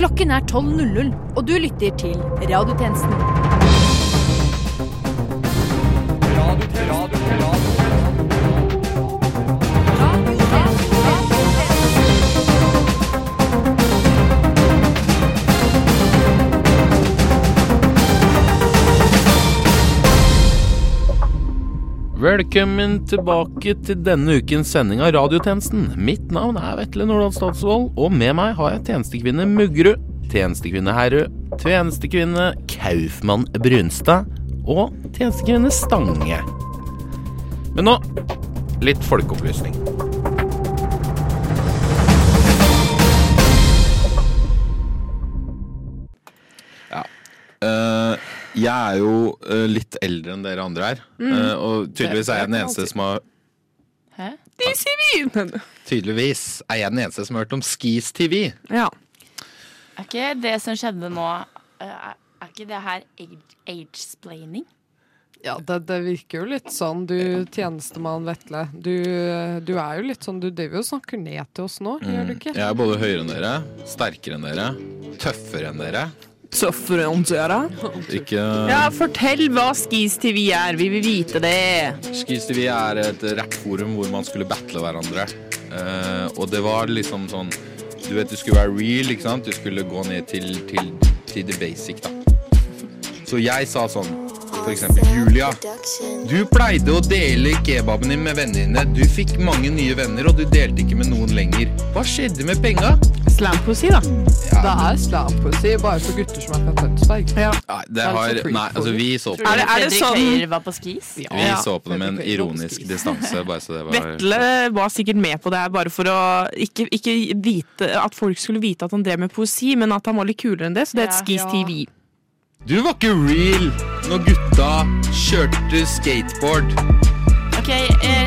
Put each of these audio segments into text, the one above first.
Klokken er 12.00, og du lytter til Radiotjenesten. Velkommen tilbake til denne ukens sending av Radiotjenesten. Mitt navn er Vetle Nordahl Statsvold, og med meg har jeg tjenestekvinne Muggerud, tjenestekvinne Herrud, tjenestekvinne Kaufmann Brunstad og tjenestekvinne Stange. Men nå litt folkeopplysning. Ja. eh, jeg er jo uh, litt eldre enn dere andre her. eh, og tydeligvis er jeg den eneste som har Hæ? Tydeligvis er jeg den eneste som har hørt om Skis TV. Ja. Er ikke det som skjedde nå eh, Er er ikke det her age- age-splaining? Ja, det, det virker jo litt sånn, du tjenestemann Vetle. Du, du er jo litt sånn, du driver jo og snakker ned til oss nå, gjør du ikke? Jeg er både høyere enn dere, sterkere enn dere, tøffere enn dere. Tøffere enn. Ikke Ja, fortell hva Skis TV er. Vi vil vite det. Skis TV er et rappforum hvor man skulle battle hverandre. Eh, og det var liksom sånn Du vet, du skulle være real, ikke sant? Du skulle gå ned til, til, til the basic, da. Så jeg sa sånn For eksempel Julia. Du pleide å dele kebaben din med vennene dine. Du fikk mange nye venner, og du delte ikke med noen lenger. Hva skjedde med penga? Slampoesi, da. Det er slampoesi bare for gutter som er fra Tønsberg. Ja. Nei, det har Nei, altså, vi så på Er det- er det sånn- Høyer var på skis? Vi så på det med en ironisk distanse, bare så det var Vetle var sikkert med på det her bare for å ikke, ikke vite at folk skulle vite at han drev med poesi, men at han var litt kulere enn det, så det er et Skis TV. Du var ikke real når gutta kjørte skateboard. Ok, eh,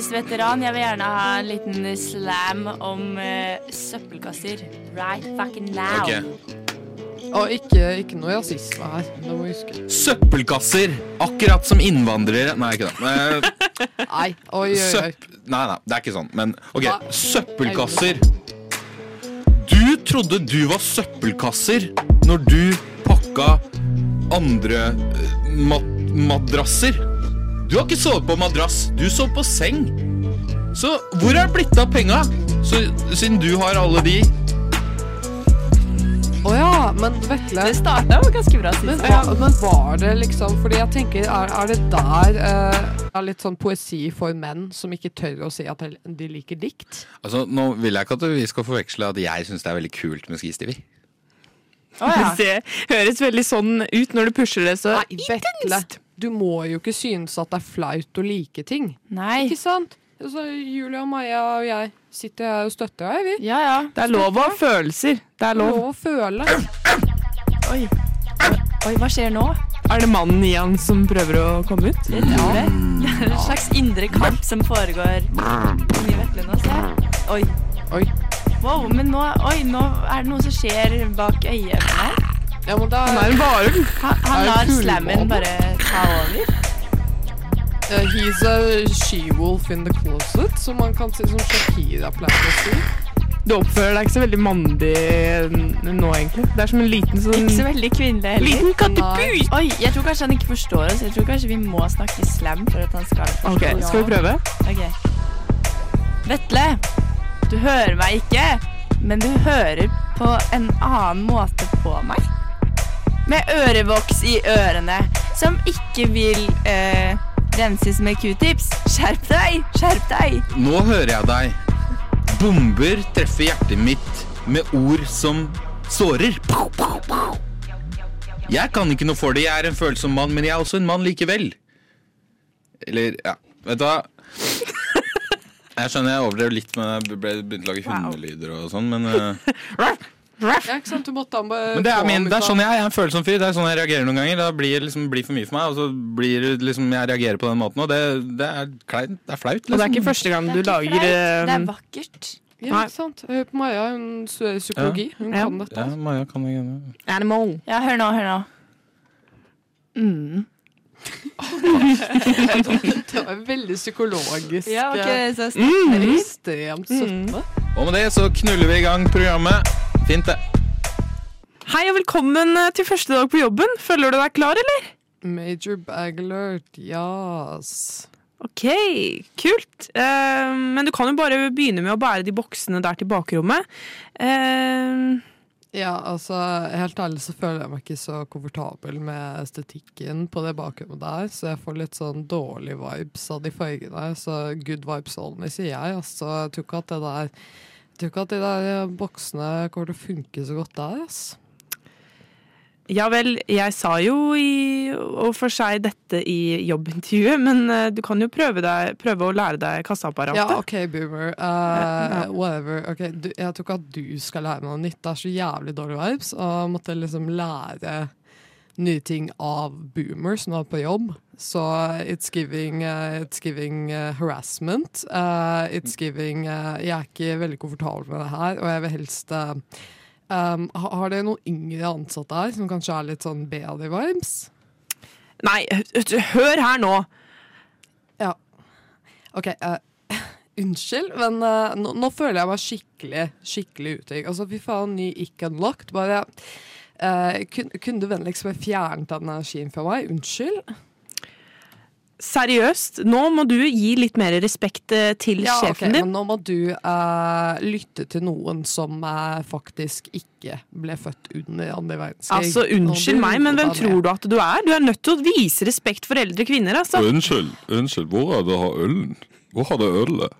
skis-veteran, jeg vil gjerne ha en liten slam om uh, søppelkasser. Right fucking now. Okay. Og ikke, ikke noe rasisme her, det må vi huske. Søppelkasser! Akkurat som innvandrere Nei, ikke det. Eh, Nei, oi, oi, oi. Nei, nei, det er ikke sånn. Men ok, Hva? søppelkasser. Du trodde du var søppelkasser når du pakka andre uh, mat madrasser. Du har ikke sovet på madrass, du sov på seng. Så hvor er det blitt av penga? Så, siden du har alle de Å ja, men Vetle Det starta jo ganske bra men, ja, men var det liksom Fordi jeg tenker, er, er det der uh, er litt sånn poesi for menn som ikke tør å si at de liker dikt? Altså, Nå vil jeg ikke at vi skal forveksle at jeg syns det er veldig kult med skistivi. Oh, ja. Det høres veldig sånn ut når du pusher det så Nei, Vetle, du må jo ikke synes at det er flaut å like ting. Nei. Ikke sant? Så og Maja og jeg sitter her og støtter deg, vi. Ja, ja. Det er lov å ha følelser. Det er lov. Lov å føle. Oi. Oi, hva skjer nå? Er det mannen i han som prøver å komme ut? Jeg tror det. Det er en slags indre kamp som foregår inni Vetle nå, ser jeg. Oi. Oi. Wow, men nå, oi, nå er det noe som skjer bak øyet her. Ja, men da Han er, en varulv. Han, han lar slammen bare ta over. Uh, He's a she-wolf in the closet, som man kan si som Shakira pleier å si. Du oppfører deg ikke så veldig mandig nå, egentlig. Det er som en liten sånn Ikke så veldig kvinnelig heller. Liten kattepus! Oi, jeg tror kanskje han ikke forstår oss. Jeg tror kanskje vi må snakke slam for at han skal forstå Ok, skal vi prøve? Ok. Vetle, du hører meg ikke, men du hører på en annen måte på meg. Med ørevoks i ørene, som ikke vil eh, renses med q-tips. Skjerp deg, skjerp deg. Nå hører jeg deg. Bomber treffer hjertet mitt med ord som sårer. Jeg kan ikke noe for det. Jeg er en følsom mann, men jeg er også en mann likevel. Eller, ja, vet du hva? Jeg skjønner jeg overdrev litt, men jeg ble begynte å lage hundelyder og sånn, men eh, Ja, ikke sant? Du måtte han bare Men det er, min, det er sånn jeg er. Jeg er en følsom fyr. Det er sånn jeg reagerer noen ganger. Da blir det liksom, blir for mye for meg, og så blir det liksom jeg reagerer på den måten. Og det, det er kleint. Det er flaut. Og det er Liksom. ikke første gang du er lager flaut, Det eh, er vakkert. Ja, ikke sant? Hør på Maja, hun studerer psykologi. Hun Ja. kan dette. Ja, Maja kan det gjerne. animal. Ja, hør nå, hør nå. Mm. Det var veldig psykologisk. Ja, ok, eh, mm. Ekstremt søtme. Og med det så knuller vi i gang programmet. Fint, det. Hei og velkommen eh, til første dag på jobben. Føler du deg klar, eller? Major bag alert, yes. Ok, kult. Uh, men du kan jo bare begynne med å bære de boksene der til bakrommet. Uh, Ja, altså, helt ærlig så føler jeg meg ikke så komfortabel med estetikken på det bakrommet der, så jeg får litt sånn dårlig vibes av de fargene. Så good vibes only, sier jeg. Altså, jeg tror ikke at det der jeg tror ikke at de der boksene kommer til å funke så godt der, ass. ja vel, jeg sa jo i og for seg dette i jobbintervjuet, men eh, du kan jo prøve, deg, prøve å lære deg kasseapparatet. Ja, OK, boomer. Uh, whatever. Ok, du, jeg tror ikke at du skal lære meg noe nytt. Det er så jævlig dårlig vibes. å måtte liksom lære nye ting av boomers nå på jobb. Så it's giving, uh, it's giving uh, harassment. Uh, it's giving Jeg er ikke veldig komfortabel med det her, og jeg vil helst um, ha- Har dere noen yngre ansatte her som kanskje er litt sånn bedre vibes? Nei, hør her nå. Ja. OK. unnskyld, men nå, nå føler jeg meg skikkelig skikkelig utrygg. Altså, fy faen, ny ikke unlocked. Bare eh, kun, Kunne du vennligst bare fjernet den energien fra meg? Unnskyld? Seriøst, nå må du gi litt mer respekt eh, til Ja, sjefen sjefen din. men nå må du uh, lytte til noen som faktisk ikke ble født under andre verdenskrig. Altså, Unnskyld meg, men hvem tror du at du er? Du er nødt til å vise respekt for eldre kvinner. altså. Unnskyld, unnskyld, hvor er det har ølen? Hvor har det ølet?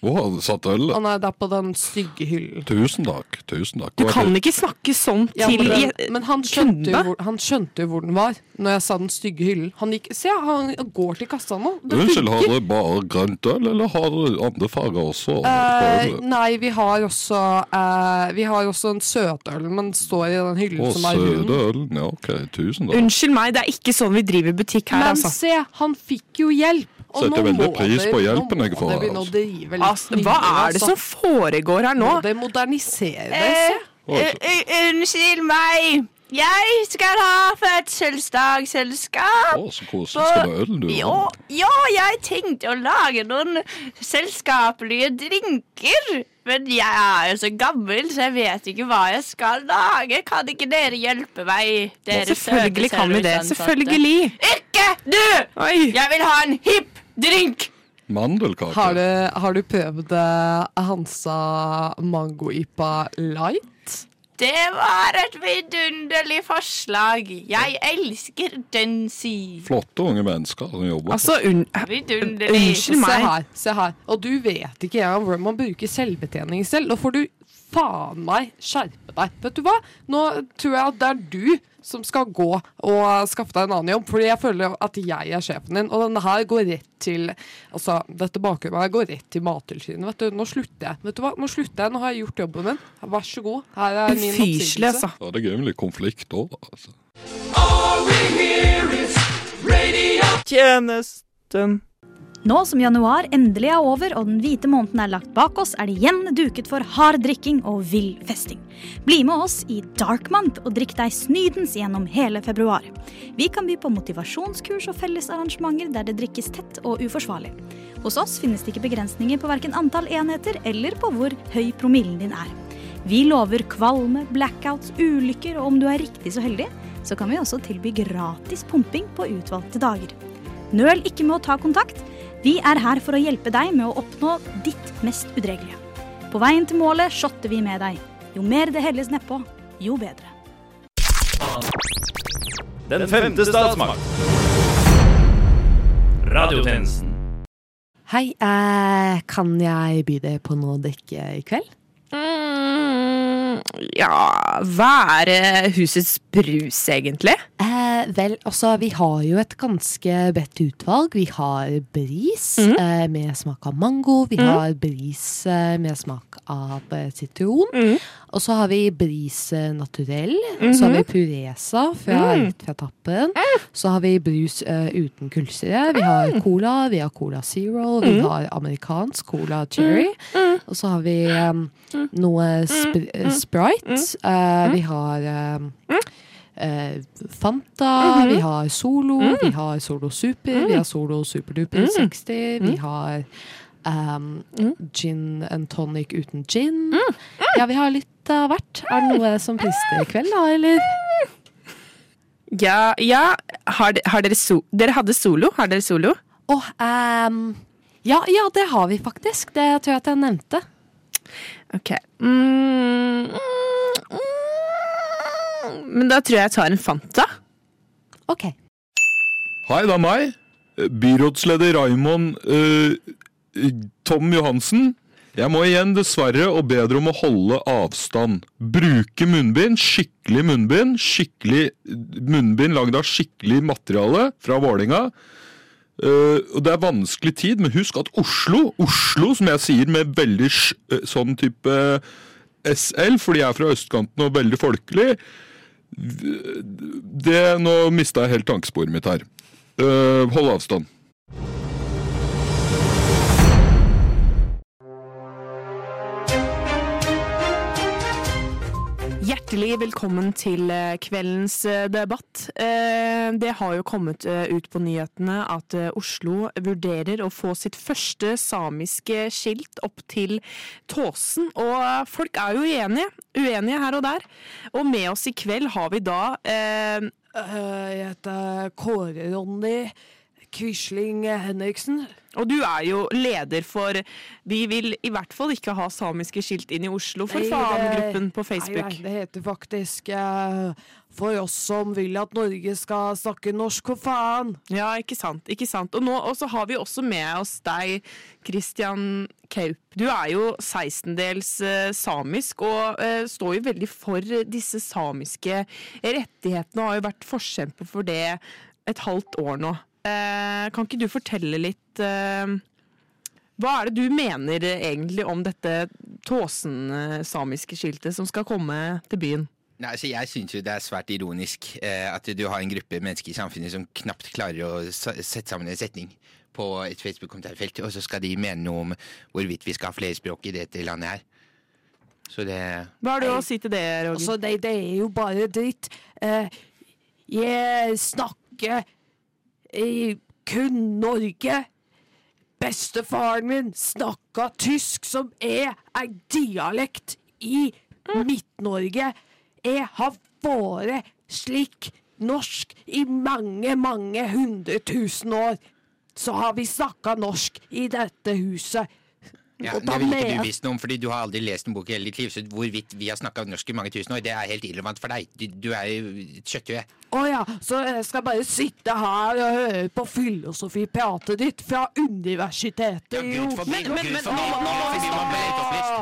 Har det satt nei, Han er der på den stygge hyllen. Tusen takk, tusen takk. Du kan det- ikke snakke sånn Ja, til men, men han, skjønte hvor, han skjønte jo hvor den var Når jeg sa den stygge hyllen. Han gikk, Se, han går til kassa nå. Det Unnskyld, har dere bare grønt øl, eller har dere andre farger også? Eh, nei, vi har også eh, Vi har også en søtøl, men står i den hyllen Å, som er søde rund. ølen. Ja, OK. Tusen takk. Unnskyld meg, det er ikke sånn vi driver butikk her, Men altså. se, han fikk jo hjelp! Setter veldig pris på hjelpen jeg får altså. litt altså. Hva er det altså. som foregår her nå? Må det moderniseres. Eh, eh, Unnskyld meg. Jeg skal ha fødselsdagsselskap. Å, så koselig. Skal du ha øl, du? Jo, ja, jeg tenkte å lage noen selskapelige drinker. Men jeg er jo så gammel, så jeg vet ikke hva jeg skal lage. Kan ikke dere hjelpe meg? Dere Selvfølgelig kan vi det. Selvfølgelig. Ikke du! Oi. Jeg vil ha en hipp drink! Mandelkake. Har du, har du prøvd eh, Hansa Mango-ipa light? Det var et vidunderlig forslag. Jeg elsker den si. Flotte unge mennesker som jobber. Altså, un Vidunderlig. Unnskyld Se her, se her. Og du vet ikke engang hvordan man bruker selvbetjening selv. Nå får du faen meg skjerpe deg. Vet du hva? Nå tror jeg at det er du som skal gå og skaffe deg en annen jobb, fordi jeg føler at jeg er sjefen din. Og denne her går rett til Altså, dette bakrommet her går rett til Mattilsynet. Vet du, nå slutter jeg. Vet du hva? Nå slutter jeg. Nå har jeg gjort jobben min. Vær så god. Her er min oppsigelse. altså. Ja, det er gøy med litt konflikt òg, altså. Tjenesten. Nå som januar endelig er over og den hvite måneden er lagt bak oss, er det igjen duket for hard drikking og vill festing. Bli med oss i Dark Month og drikk deg snydens gjennom hele februar. Vi kan by på motivasjonskurs og fellesarrangementer der det drikkes tett og uforsvarlig. Hos oss finnes det ikke begrensninger på verken antall enheter eller på hvor høy promillen din er. Vi lover kvalme, blackouts, ulykker, og om du er riktig så heldig, så kan vi også tilby gratis pumping på utvalgte dager. Nøl ikke med å ta kontakt. Vi er her for å hjelpe deg med å oppnå ditt mest udregelige. På veien til målet shotter vi med deg. Jo mer det helles nedpå, jo bedre. Den femte statsmakt. Radiotjenesten. Hei, eh, kan jeg by deg på noe å drikke i kveld? Mm, ja Hva er eh, husets brus, egentlig? Eh, vel, altså, vi har jo et ganske bredt utvalg. Vi har bris mm. eh, med smak av mango. Vi har bris eh, med smak av eh, sitron. Mm. Og så har vi bris eh, naturell. Så har vi puresa fra, Mhm. rett fra tappen. Så har vi brus uten kullsyre. Vi har Mhm. cola, vi har Cola Zero, vi har amerikansk Cola Cherry. Mhm. Og så har vi noe sp eh, Sprite. Eh, vi har eh, eh, Fanta, vi har Solo, vi har Solo Super, vi har Solo Superduper 60, vi har Um, Gin and tonic uten gin. Ja, vi har litt av hvert. Er det noe som frister i kveld, da, eller? Ja, ja. Har, de, har dere, so dere hadde solo? Har dere solo? Åh, um, ja, ja, det har vi faktisk. Det tror jeg at jeg nevnte. Ok. Mm, mm, mm. Men da tror jeg jeg tar en Fanta. Ok. Hei, det er meg. Byrådsleder Raimond eh, Tom Johansen. Jeg må igjen dessverre og be dere om å holde avstand. Bruke munnbind, skikkelig munnbind. Skikkelig munnbind lagd av skikkelig materiale fra Vålinga. Uh, og det er vanskelig tid, men husk at Oslo, Oslo som jeg sier med veldig eh, sånn type SL, fordi jeg er fra østkanten og veldig folkelig det, Nå mista jeg helt tankesporet mitt her. Uh, hold avstand. Hjertelig velkommen til eh, kveldens eh, debatt. Eh, Det har jo kommet ut på nyhetene at Oslo vurderer å få sitt første samiske skilt opp til Tåsen. Og folk er jo uenige, uenige her og der. Og med oss i kveld har vi da jeg heter Kåre Ronny Quisling Henriksen. Og du er jo leder for Vi vil i hvert fall ikke ha samiske skilt inn i Oslo for faen-gruppen på Facebook. nei, det heter faktisk uh, For oss som vil at Norge skal snakke norsk, for faen. Ja, ikke sant. ikke sant. Og, nå, og så har vi også med oss deg, Christian Kaup. Du er jo 16-dels eh, samisk, og uh, står jo veldig for disse samiske rettighetene, og har jo vært forkjemper for det et halvt år nå. Eh, kan ikke du fortelle litt eh, Hva er det du mener eh, egentlig om dette Tåsen-samiske skiltet som skal komme til byen? Nei, altså Jeg syns jo det er svært ironisk eh, at du har en gruppe mennesker i samfunnet som knapt klarer å sette sammen en setning på et Facebook-kommentarfelt, og så skal de mene noe om hvorvidt vi skal ha flere språk i dette landet her. Så det Hva har du å si til det, Roger? Altså, det, det er jo bare dritt. Eh, jeg snakker i kun Norge. Bestefaren min snakka tysk, som er ei dialekt i Midt-Norge. Jeg har vært slik norsk i mange, mange hundre tusen år. Så har vi snakka norsk i dette huset. Ja, Det vil ikke du visst noe om, fordi du har aldri lest en bok i hele ditt liv. Så hvorvidt vi har snakka norsk i mange tusen år, det er helt irrelevant for deg. Du, du er jo et kjøtthue. Å ja, så jeg skal bare sitte her og høre på filosofipratet ditt fra universitetet i Oslo. Men- men- men-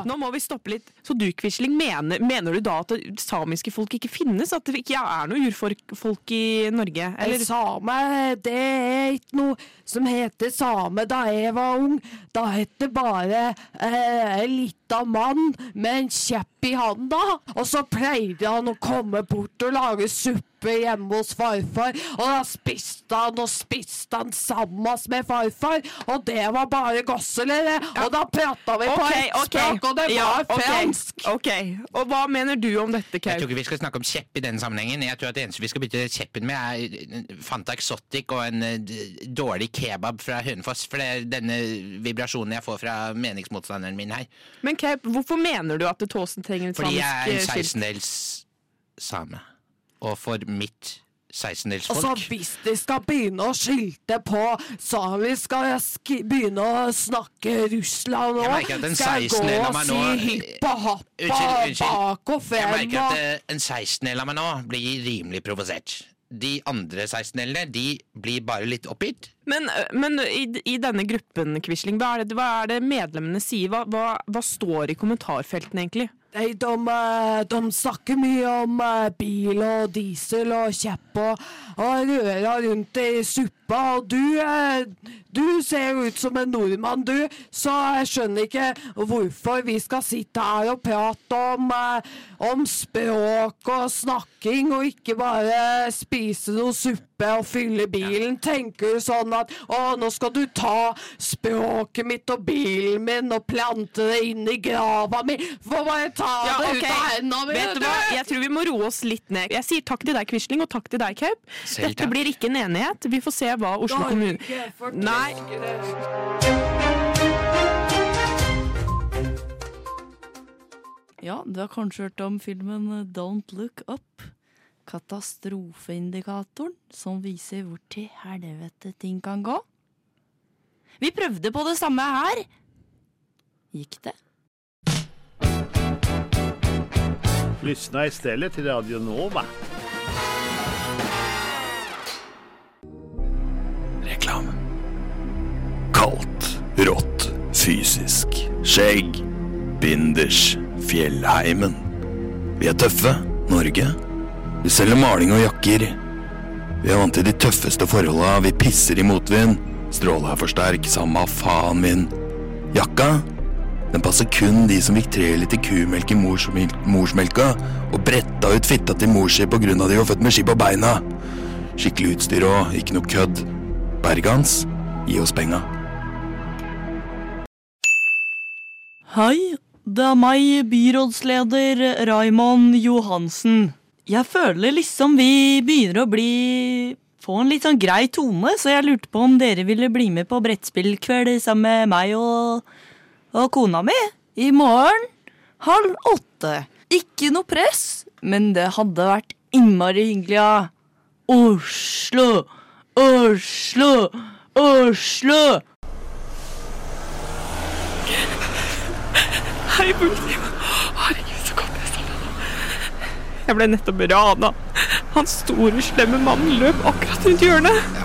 nå- må vi stoppe litt. Så du, Quisling, mener, mener du da at det samiske folk ikke finnes? At det ikke er noe urfolk i Norge? Eller Eller same, det er ikke noe som heter same da jeg var ung. Da het det bare eh, en lita mann med en kjepp i handa. Og så pleide han å komme bort og lage suppe hjemme hos farfar. Og da spiste han og spiste han sammen med farfar. Og det var bare gosselere. Og da prata vi på Ok, ett okay. språk, og det Ja, var fransk. ok. Og hva mener du om dette, Jeg tror ikke vi skal snakke om kjepp i denne sammenhengen. Jeg tror at Det eneste vi skal bytte kjeppen med, er en Fanta Exotic og en eh, dårlig kebab fra Hønefoss. For det er denne vibrasjonen jeg får fra meningsmotstanderen min her. Men Kaup, hvorfor mener du at Tåsen trenger et Fordi jeg er en samisk eh, 16-dels same. Og for mitt 16-dels Og folk hvis de skal begynne å skilte på samisk, skal jeg sk begynne å snakke Russland nå? Skal jeg gå og si hippa happ Unnskyld, og frem? og Jeg merker at eh, en 16-del av meg nå blir rimelig provosert. De andre 16-åringene de blir bare litt oppgitt. Men, men i, i denne gruppen, Quisling, hva hva er det medlemmene sier? Hva, hva, hva står i kommentarfeltene, egentlig? Nei, de, eh, de snakker mye om eh, bil og diesel og kjepp og, og røra rundt i suppa. Og du, eh, du ser ut som en nordmann, du, så jeg skjønner ikke hvorfor vi skal sitte her og prate om, om språk og snakking, og ikke bare spise noe suppe og fylle bilen. Tenker du sånn at å, nå skal du ta språket mitt og bilen min og plante det inn i grava mi? for bare ta ja, det okay. ut av hendene mine! Vet du hva? Jeg tror vi må roe oss litt ned. Jeg sier takk til deg, Quisling, og takk til deg, Kaup. Dette blir ikke en enighet. Vi får se hva Oslo kommune. Nei. Ja, du har kanskje hørt om filmen Don't Look Up. Katastrofeindikatoren som viser hvor til helvete ting kan gå. Vi prøvde på det samme her. Gikk det? Lyssna istället till Radio Nova. Reklam. Kaldt, rått, fysisk. Skjegg. Binders. Fjellheimen. Vi er tøffe. Norge. Vi selger maling og jakker. Vi er vant til de tøffeste forholda. Vi pisser i motvind. Stråla er for sterk, samme faen min. Jakka? Den passer kun de som fikk tre liter kumelk i morsmel morsmelka og bretta ut fitta til mor si av de var født med ski på beina. Skikkelig utstyr og ikke noe kødd. Bergans, gi oss penga. Hei, det er meg, byrådsleder Raymond Johansen. Jeg føler liksom vi begynner å bli få en litt sånn grei tone, så jeg lurte på om dere ville bli med på brettspillkveld sammen med meg og, og kona mi i morgen halv åtte. Ikke noe press, men det hadde vært innmari hyggelig, ja. Oslo, Oslo, Oslo! Hei, politiet. Herregud, så kom jeg sammen. Jeg ble nettopp rana. Han store, slemme mannen løp akkurat rundt hjørnet.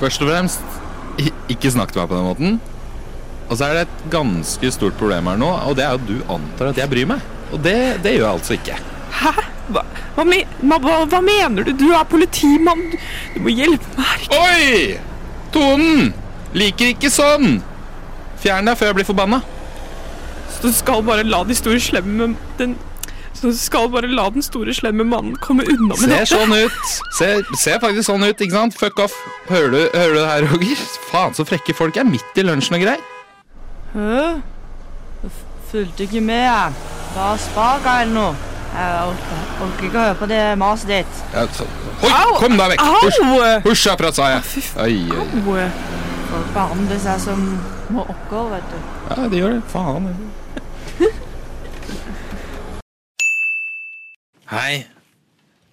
Først og fremst, ikke snakk til meg på den måten. Og så er det et ganske stort problem her nå, og det er at du antar at jeg bryr meg. Og det, det gjør jeg altså ikke. Hæ? Hva, hva, hva, hva mener du? Du er politimann. Du, må hjelpe meg her. Oi! Tonen! Liker ikke sånn! Fjern deg før jeg blir forbanna. Så du skal bare la de store slemme den, Så du skal bare la den store, slemme mannen komme unna med Ser dette? sånn ut. Ser, ser faktisk sånn ut, ikke sant? Fuck off. Hører du, hører du det her, Roger? Faen, så frekke folk er midt i lunsjen og greier. Hæ? Fulgte ikke med, jeg. Hva spak er det nå? Jeg orker, orker ikke å høre på det maset ditt. Ja, så, Oi, kom deg vekk! Husj, Au! husj herfra, sa jeg. Oi, oi. Au! Folk behandler seg som må okker, vet du. Ja, de gjør det. Faen. Hei,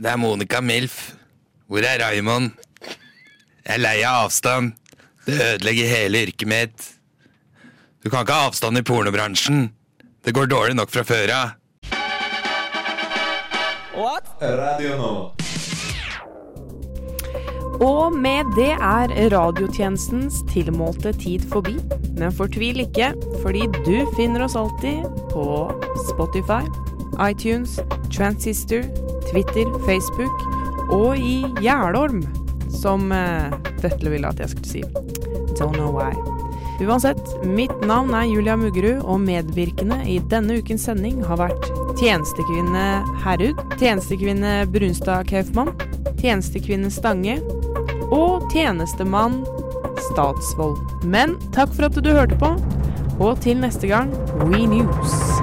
det er Monica Milf. Hvor er Raymond? Jeg er lei av avstand. Det ødelegger hele yrket mitt. Du kan ikke ha avstand i pornobransjen. Det går dårlig nok fra før av. Radio Nova. Og med det er radiotjenestens tilmålte tid forbi. Men fortvil ikke, fordi du finner oss alltid på Spotify, iTunes, Transistor, Twitter, Facebook og i Jælorm, som eh, Vetle ville at jeg skulle si. Don't know why. Uansett, mitt navn er Julia Muggerud, og medvirkende i denne ukens sending har vært tjenestekvinne Herud, tjenestekvinne Brunstad Kaufmann, tjenestekvinne Stange og tjenestemann Statsvold. Men takk for at du hørte på, og til neste gang, We News.